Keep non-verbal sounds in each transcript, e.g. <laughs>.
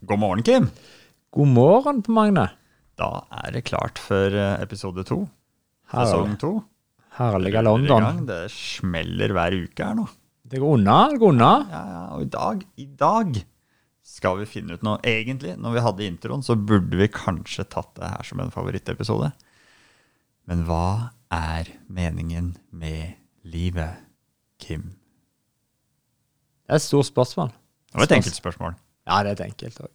God morgen, Kim. God morgen på Magne. Da er det klart for eh, episode to. Sesong to. Herlige London. gang. Det smeller hver uke her nå. Det går unna, det går unna. Ja, ja, og i dag, i dag skal vi finne ut noe. Egentlig, når vi hadde introen, så burde vi kanskje tatt det her som en favorittepisode. Men hva er meningen med livet, Kim? Det er et stort spørsmål. Det var et enkelt spørsmål. Ja, det er et enkelt òg.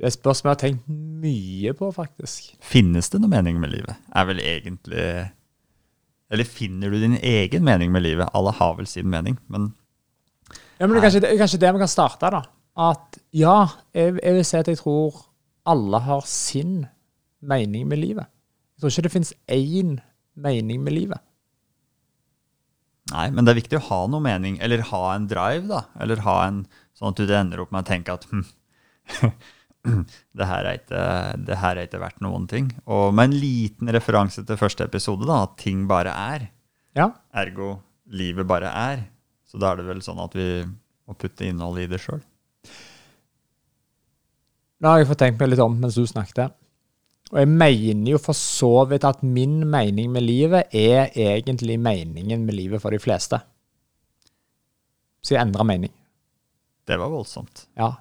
Det er et spørsmål jeg har tenkt mye på, faktisk. Finnes det noe mening med livet? Er vel egentlig Eller finner du din egen mening med livet? Alle har vel sin mening, men Ja, men det er kanskje, det kanskje det vi kan starte, da. At ja, jeg, jeg vil si at jeg tror alle har sin mening med livet. Jeg tror ikke det finnes én mening med livet. Nei, men det er viktig å ha noe mening, eller ha en drive, da. Eller ha en sånn at du ender opp med å tenke at hm, <clears throat> det, her er ikke, det her er ikke verdt noen ting. Og med en liten referanse til første episode, da, at ting bare er. Ja. Ergo livet bare er. Så da er det vel sånn at vi må putte innholdet i det sjøl. Nå har jeg fått tenkt meg litt om mens du snakket. Og jeg mener jo for så vidt at min mening med livet er egentlig meningen med livet for de fleste. Så jeg endrer mening. Det var voldsomt. Ja,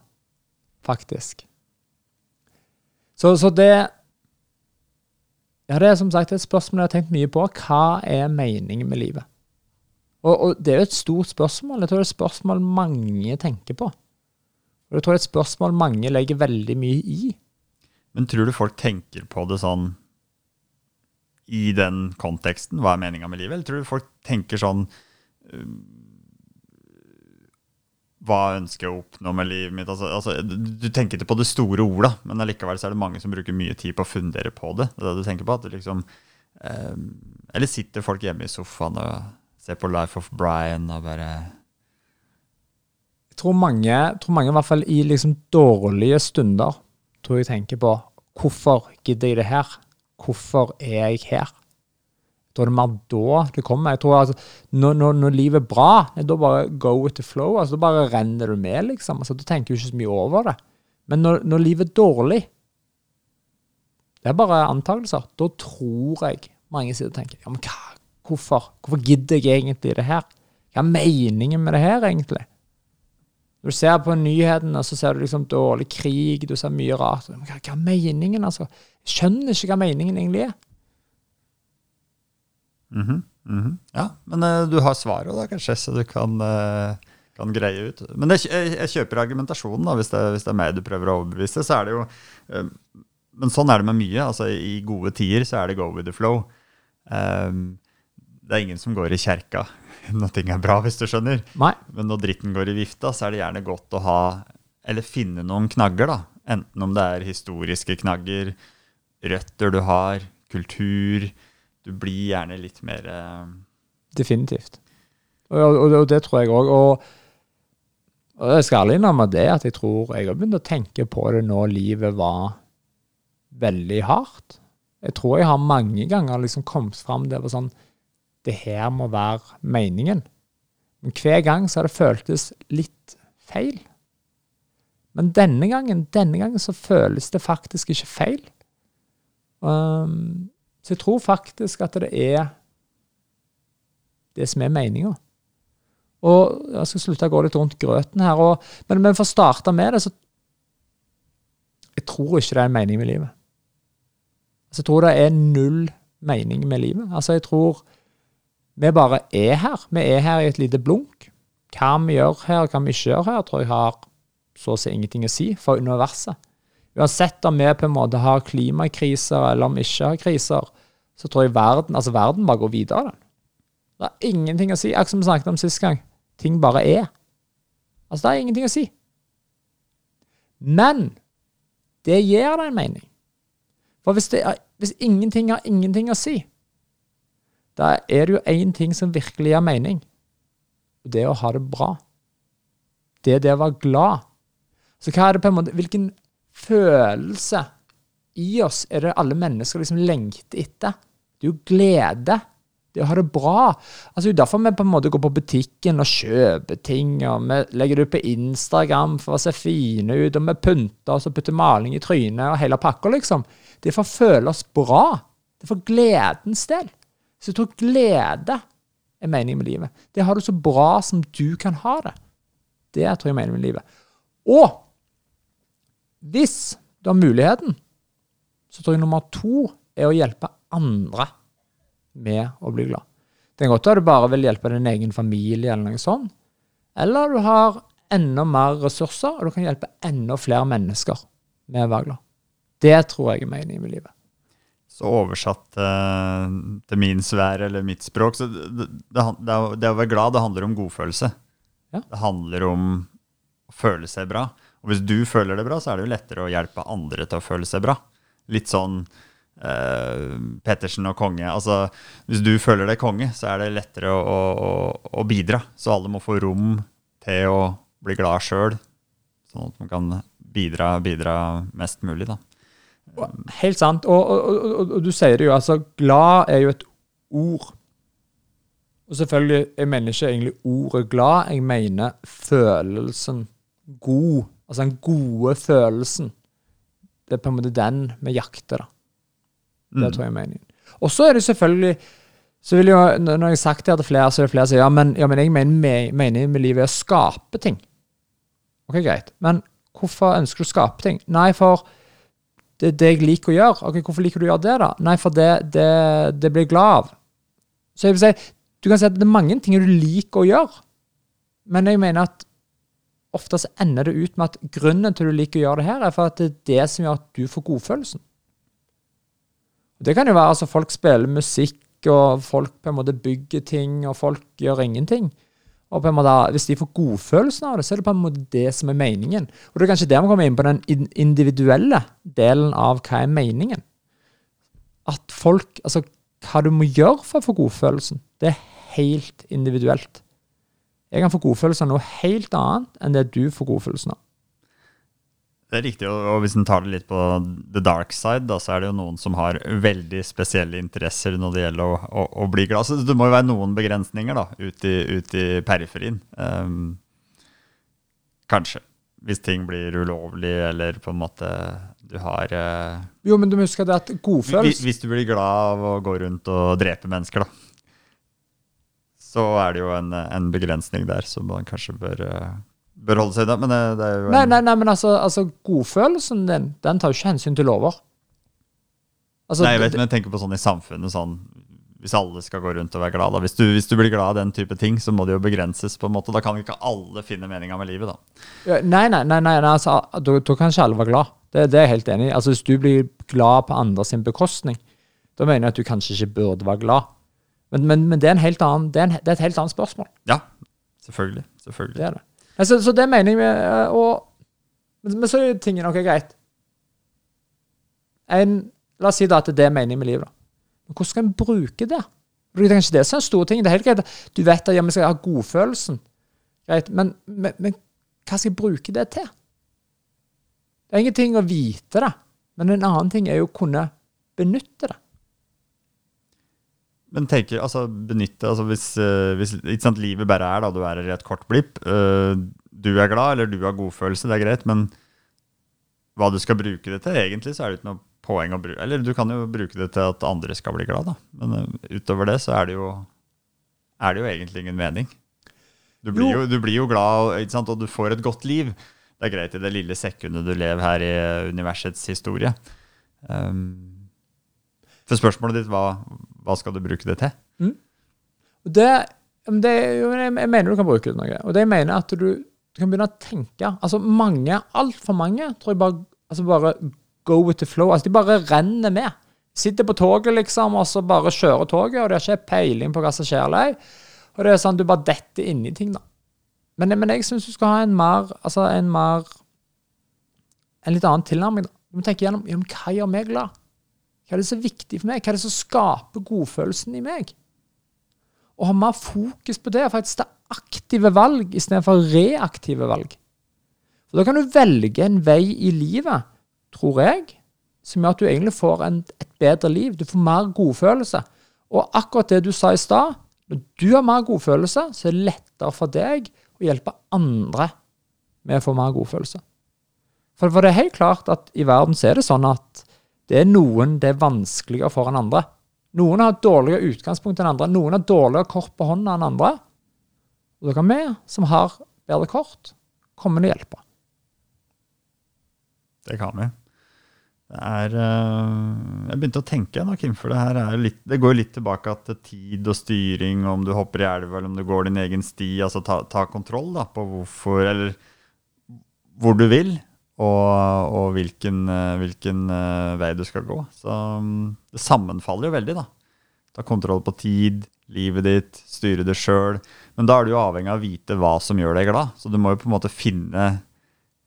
faktisk. Så, så det Ja, det er som sagt et spørsmål jeg har tenkt mye på. Hva er meningen med livet? Og, og det er jo et stort spørsmål. Jeg tror det er et spørsmål mange tenker på. Og jeg tror det er et spørsmål mange legger veldig mye i. Men tror du folk tenker på det sånn i den konteksten? Hva er meninga med livet? Eller tror du folk tenker sånn um, Hva ønsker jeg å oppnå med livet mitt? Altså, altså, du tenker ikke på det store ordet, men allikevel er det mange som bruker mye tid på å fundere på det. Det det du tenker på? At liksom, um, eller sitter folk hjemme i sofaen og ser på Life of Brian og bare Jeg tror mange, tror mange i hvert fall i liksom dårlige stunder tror jeg tenker på hvorfor gidder jeg det her? Hvorfor er jeg her? Da er det er mer da det kommer. Jeg tror altså, når, når, når livet er bra, da bare go with the flow. altså Da bare renner du med, liksom. altså Du tenker jo ikke så mye over det. Men når, når livet er dårlig Det er bare antakelser. Da tror jeg mange sider tenker ja, men hva, hvorfor? Hvorfor gidder jeg egentlig det her? Hva er meningen med det her, egentlig? Når du ser på nyhetene, så ser du liksom dårlig krig, du ser mye rart. Men hva, er meningen, altså? Jeg skjønner ikke hva meningen egentlig er. Mhm, mhm. Ja, men uh, du har svaret da, kanskje, så du kan, uh, kan greie ut. Men jeg, jeg kjøper argumentasjonen, da, hvis det, hvis det er meg du prøver å overbevise. så er det jo... Uh, men sånn er det med mye. altså I gode tider så er det go with the flow. Um, det er ingen som går i kjerka <laughs> når ting er bra, hvis du skjønner. Nei. Men når dritten går i vifta, så er det gjerne godt å ha Eller finne noen knagger, da. Enten om det er historiske knagger, røtter du har, kultur. Du blir gjerne litt mer eh, Definitivt. Og, og, og det tror jeg òg. Og, og jeg skal ærlig innrømme det at jeg tror jeg har begynt å tenke på det nå livet var veldig hardt. Jeg tror jeg har mange ganger liksom kommet fram det var sånn Det her må være meningen. Men hver gang så har det føltes litt feil. Men denne gangen, denne gangen så føles det faktisk ikke feil. Um, så jeg tror faktisk at det er det som er meninga. Og jeg skal slutte å gå litt rundt grøten her. Og, men, men for å starte med det, så Jeg tror ikke det er en mening med livet. Altså, jeg tror det er null mening med livet. Altså, jeg tror vi bare er her. Vi er her i et lite blunk. Hva vi gjør her, hva vi ikke gjør her, tror jeg har så å si ingenting å si for universet. Uansett om vi på en måte har klimakriser eller om vi ikke har kriser, så tror jeg verden altså verden bare går videre. Den. Det er ingenting å si. Akkurat som vi snakket om sist gang. Ting bare er. Altså, det er ingenting å si. Men det gir deg en mening. For hvis, det er, hvis ingenting har ingenting å si, da er det jo én ting som virkelig gir mening. Det er å ha det bra. Det er det å være glad. Så hva er det på en måte Hvilken følelse i oss er det alle mennesker liksom lengter etter? Det er jo glede. Det å ha det bra. Altså, det er derfor vi på en måte går på butikken og kjøper ting. og Vi legger det ut på Instagram for å se fine ut, og vi pynter oss og putter maling i trynet og hele pakka, liksom. Det er for å føle oss bra. Det er for gledens del. Så jeg tror glede er meningen med livet. Det har du så bra som du kan ha det. Det tror jeg er meningen med livet. Og hvis du har muligheten, så tror jeg nummer to er å hjelpe andre med å bli glad. Det kan godt være du bare vil hjelpe din egen familie, eller noe sånt. Eller du har enda mer ressurser, og du kan hjelpe enda flere mennesker med å være glad. Det tror jeg er meningen med livet. Så oversatt uh, til min sfære eller mitt språk så det, det, det, det, å være glad, det handler om godfølelse. Ja. Det handler om å føle seg bra. Og hvis du føler det bra, så er det jo lettere å hjelpe andre til å føle seg bra. Litt sånn uh, Pettersen og konge. Altså, hvis du føler deg konge, så er det lettere å, å, å bidra. Så alle må få rom til å bli glad sjøl, sånn at man kan bidra, bidra mest mulig. da. Helt sant. Og, og, og, og, du sier det jo, altså glad er jo et ord. Og selvfølgelig, jeg mener ikke egentlig ordet glad, jeg mener følelsen god. Altså den gode følelsen. Det er på en måte den vi jakter, da. Det mm. tror jeg er meningen. Og så er det selvfølgelig så vil jo, Når jeg har sagt det til flere, så er det flere som sier ja, men, ja, men jeg mener meningen med livet er å skape ting. Ok, greit. Men hvorfor ønsker du å skape ting? Nei, for det er det jeg liker å gjøre. Ok, Hvorfor liker du å gjøre det, da? Nei, for det, det, det blir jeg glad av. Så jeg vil si, du kan si at det er mange ting du liker å gjøre, men jeg mener at ofte så ender det ut med at grunnen til du liker å gjøre det her, er for at det er det som gjør at du får godfølelsen. Det kan jo være altså folk spiller musikk, og folk på en måte bygger ting, og folk gjør ingenting. Og på en måte, Hvis de får godfølelsen av det, så er det på en måte det som er meningen. Og Det er kanskje der vi kommer inn på den individuelle delen av hva er meningen. At folk, altså Hva du må gjøre for å få godfølelsen, det er helt individuelt. Jeg kan få godfølelsen av noe helt annet enn det du får godfølelsen av. Det er riktig, og hvis en tar det litt på the dark side, da, så er det jo noen som har veldig spesielle interesser når det gjelder å, å, å bli glad. Så det må jo være noen begrensninger da, ut i, ut i periferien. Um, kanskje. Hvis ting blir ulovlig, eller på en måte du har uh, Jo, men du må huske det at godfølelse hvis, hvis du blir glad av å gå rundt og drepe mennesker, da, så er det jo en, en begrensning der som man kanskje bør uh, bør holde seg unna. Men det, det, er jo Nei, nei, nei men altså, altså, godfølelsen din, den tar jo ikke hensyn til lover. Altså, nei, jeg vet, men jeg tenker på sånn i samfunnet sånn Hvis alle skal gå rundt og være glad, hvis du, hvis du, blir glad av den type ting, så må det jo begrenses. på en måte. Da kan ikke alle finne meninga med livet, da. Ja, nei, nei, nei, nei altså, da, da, kan ikke alle være glad. Det, det, er jeg helt enig i. Altså, Hvis du blir glad på andres bekostning, da mener jeg at du kanskje ikke burde være glad. Men, men, men det, er annen, det, er en, det, er et helt annet spørsmål. Ja, selvfølgelig. selvfølgelig. Det er det. Altså, så det mener jeg eh, og, Men så er tingen noe greit. En, la oss si da at det er meningen med livet. da. Men hvordan skal en bruke det? Det er ikke det er store ting. Det er helt greit. Du vet at ja, vi skal ha godfølelsen. Greit. Men, men, men, hva skal jeg bruke det til? Det er ingenting å vite det, men en annen ting er jo å kunne benytte det. Men tenker, altså benytte, altså hvis, uh, hvis sant, livet bare er da, du er i et kort blipp, uh, du er glad, eller du har godfølelse, det er greit, men hva du skal bruke det til, egentlig så er det ikke noe poeng å bruke Eller du kan jo bruke det til at andre skal bli glad, da. Men uh, utover det så er det jo, er det jo egentlig ingen mening. Du blir jo, du blir jo glad, og du får et godt liv. Det er greit i det lille sekundet du lever her i universets historie. Um, for spørsmålet ditt var hva skal du bruke det til? Mm. Det, det, jeg mener du kan bruke det til noe. Og det jeg mener at du, du kan begynne å tenke altså Mange, altfor mange, tror jeg bare, altså bare go with the flow. altså De bare renner med. Sitter på toget, liksom, og så bare kjører toget, og de har ikke peiling på hva som skjer. Eller. Og det er sånn du bare detter inni ting, da. Men, men jeg syns du skal ha en mer altså en mer en litt annen tilnærming. da. Du må tenke gjennom hva gjør meg glad. Hva er det som er viktig for meg? Hva er det som skaper godfølelsen i meg? Å ha mer fokus på det, faktisk ta aktive valg istedenfor reaktive valg. For Da kan du velge en vei i livet, tror jeg, som gjør at du egentlig får en, et bedre liv. Du får mer godfølelse. Og akkurat det du sa i stad, når du har mer godfølelse, så er det lettere for deg å hjelpe andre med å få mer godfølelse. For det er helt klart at i verden så er det sånn at det er noen det er vanskeligere for enn andre. Noen har dårligere utgangspunkt enn andre. Noen har dårligere kort på hånda enn andre. Og da kan vi som har bedre kort, komme og hjelpe. Det kan vi. Det er uh, Jeg begynte å tenke nå, Kim, for det her er litt Det går litt tilbake til tid og styring, om du hopper i elva eller om du går din egen sti. Altså ta, ta kontroll da, på hvorfor Eller hvor du vil, og, og hvilken, uh, hvilken uh, vei du skal gå. Så um, det sammenfaller jo veldig, da. Ta kontroll på tid, livet ditt, styre det sjøl. Men da er du jo avhengig av å vite hva som gjør deg glad. Så du må jo på en måte finne,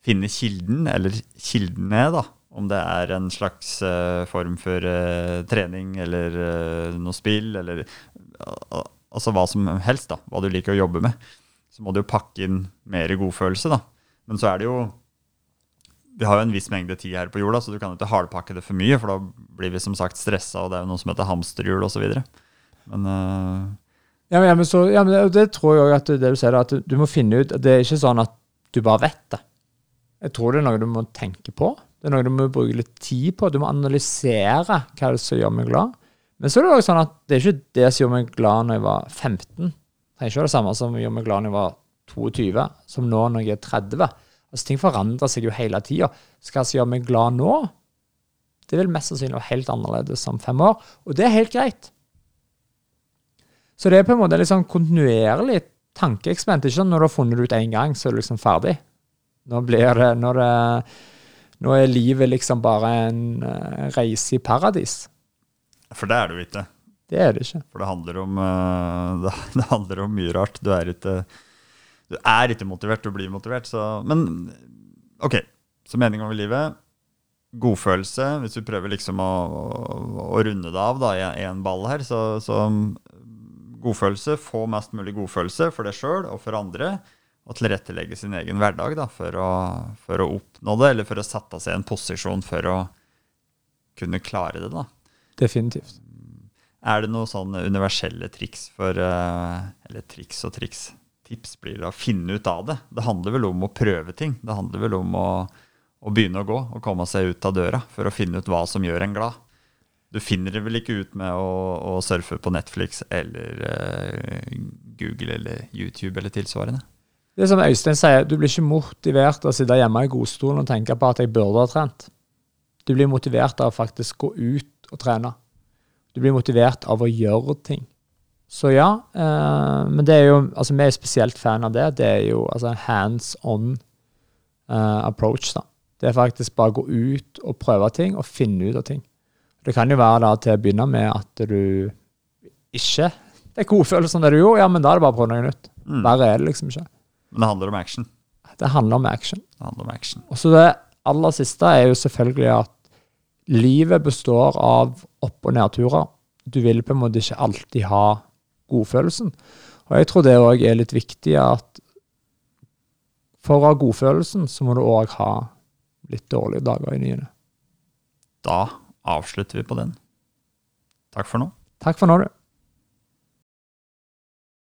finne kilden, eller kildene, da om det er en slags uh, form for uh, trening eller uh, noe spill, eller altså hva som helst, da, hva du liker å jobbe med. Så må du jo pakke inn mer godfølelse, da. Men så er det jo Vi har jo en viss mengde tid her på jorda, så du kan jo ikke hardpakke det for mye, for da blir vi som sagt stressa, og det er jo noe som heter hamsterhjul osv. Men ja, men, ja, men, så, ja, men det, tror jeg at det du sier, at du må finne ut Det er ikke sånn at du bare vet det. Jeg tror det er noe du må tenke på. Det er noe du må bruke litt tid på. Du må analysere hva det er som gjør meg glad. Men så er det også sånn at det er ikke det som gjør meg glad når jeg var 15. Det er ikke det samme som gjør meg glad når jeg var 22, som nå når jeg er 30. Altså Ting forandrer seg jo hele tida. Skal altså gjøre meg glad nå, det vil mest sannsynlig være helt annerledes om fem år. Og det er helt greit. Så det er på en måte litt sånn kontinuerlig tankeeksperiment. Ikke sånn når du har funnet det ut én gang, så er du liksom ferdig. Nå blir det, når det nå er livet liksom bare en uh, reise i paradis. For det er det jo ikke. Det er det ikke. For det handler om, uh, <laughs> det, handler om mye rart. Du er ikke, du er ikke motivert, du blir motivert. Så, men OK, så meninga med livet Godfølelse. Hvis vi prøver liksom å, å, å runde det av da, i én ball her, så, så godfølelse. Få mest mulig godfølelse for deg sjøl og for andre og tilrettelegge sin egen hverdag da, for, å, for, å, oppnå det, eller for å sette seg i en posisjon for å kunne klare det. da. Definitivt. Er det noen sånne universelle triks for eh, Eller triks og triks. Tips blir det å finne ut av det. Det handler vel om å prøve ting. Det handler vel om å, å begynne å gå og komme seg ut av døra for å finne ut hva som gjør en glad. Du finner det vel ikke ut med å, å surfe på Netflix eller eh, Google eller YouTube eller tilsvarende? Det som Øystein sier, du blir ikke motivert av å sitte hjemme i godstolen og tenke på at jeg burde ha trent. Du blir motivert av å faktisk gå ut og trene. Du blir motivert av å gjøre ting. Så ja, eh, men det er jo Altså, vi er spesielt fan av det. Det er jo altså hands on eh, approach, da. Det er faktisk bare å gå ut og prøve ting og finne ut av ting. Det kan jo være da til å begynne med at du ikke Det er godfølelsen det du gjorde, ja, men da er det bare å prøve noe nytt. Mm. Verre er det liksom ikke. Men det handler om action. Det handler om action. Det handler om action. Og så det aller siste er jo selvfølgelig at livet består av opp- og nedturer. Du vil på en måte ikke alltid ha godfølelsen. Og jeg tror det òg er litt viktig at for å ha godfølelsen, så må du òg ha litt dårlige dager i nyene. Da avslutter vi på den. Takk for nå. Takk for nå, du.